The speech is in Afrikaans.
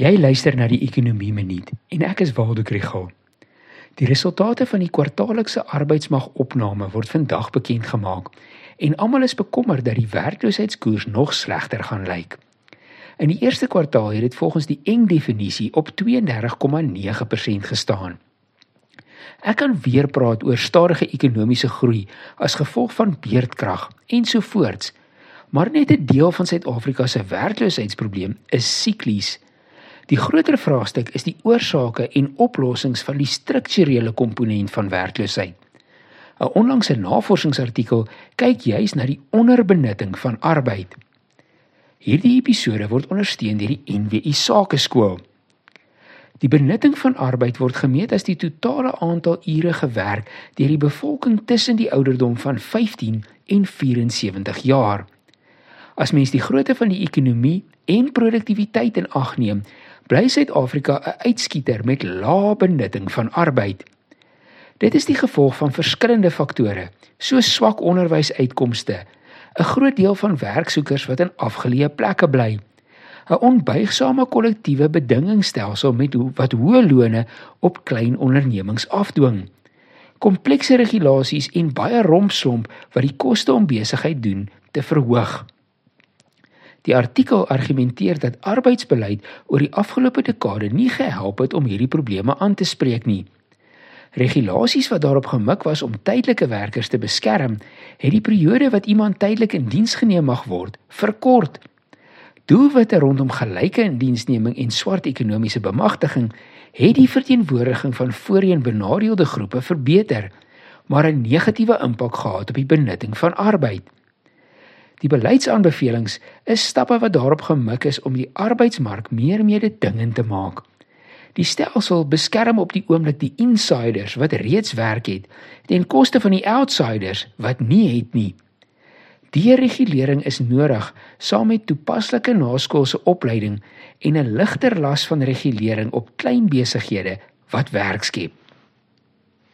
Jy luister na die Ekonomie Minuut en ek is Waldo Krugel. Die resultate van die kwartaallikse arbeidsmagopname word vandag bekend gemaak en almal is bekommerd dat die werkloosheidskoers nog slegter gaan lyk. In die eerste kwartaal het dit volgens die eng definisie op 32,9% gestaan. Ek kan weer praat oor stadige ekonomiese groei as gevolg van beerdkrag ensovoorts. Maar net 'n deel van Suid-Afrika se werkloosheidsprobleem is siklies Die groter vraagstuk is die oorsake en oplossings van die strukturele komponent van werkloosheid. 'n Onlangse navorsingsartikel kyk juis na die onderbenutting van arbeid. Hierdie episode word ondersteun deur die NWI Sakeskool. Die benutting van arbeid word gemeet as die totale aantal ure gewerk deur die bevolking tussen die ouderdom van 15 en 74 jaar. As mens die grootte van die ekonomie en produktiwiteit in ag neem, bly Suid-Afrika 'n uitskieter met lae benutting van arbeid. Dit is die gevolg van verskillende faktore, soos swak onderwysuitkomste, 'n groot deel van werksoekers wat in afgeleë plekke bly, 'n onbuigsame kollektiewe bedingingsstelsel met hoe wat hoë lone op klein ondernemings afdwing, komplekse regulasies en baie rompslomp wat die koste om besigheid doen te verhoog. Die artikel argumenteer dat arbeidsbeleid oor die afgelope dekade nie gehelp het om hierdie probleme aan te spreek nie. Regulasies wat daarop gemik was om tydelike werkers te beskerm, het die periode wat iemand tydelik in diens geneem mag word, verkort. Doelwitte rondom gelyke indiensneming en swart ekonomiese bemagtiging het die verteenwoordiging van voorheen benadeelde groepe verbeter, maar 'n negatiewe impak gehad op die benutting van arbeid. Die beleidsaanbevelings is stappe wat daarop gemik is om die arbeidsmark meer mededingend te maak. Die stelsel beskerm op die oomblik die insiders wat reeds werk het ten koste van die outsiders wat nie het nie. Die regulering is nodig saam met toepaslike naskoolse opleiding en 'n ligter las van regulering op klein besighede wat werk skep.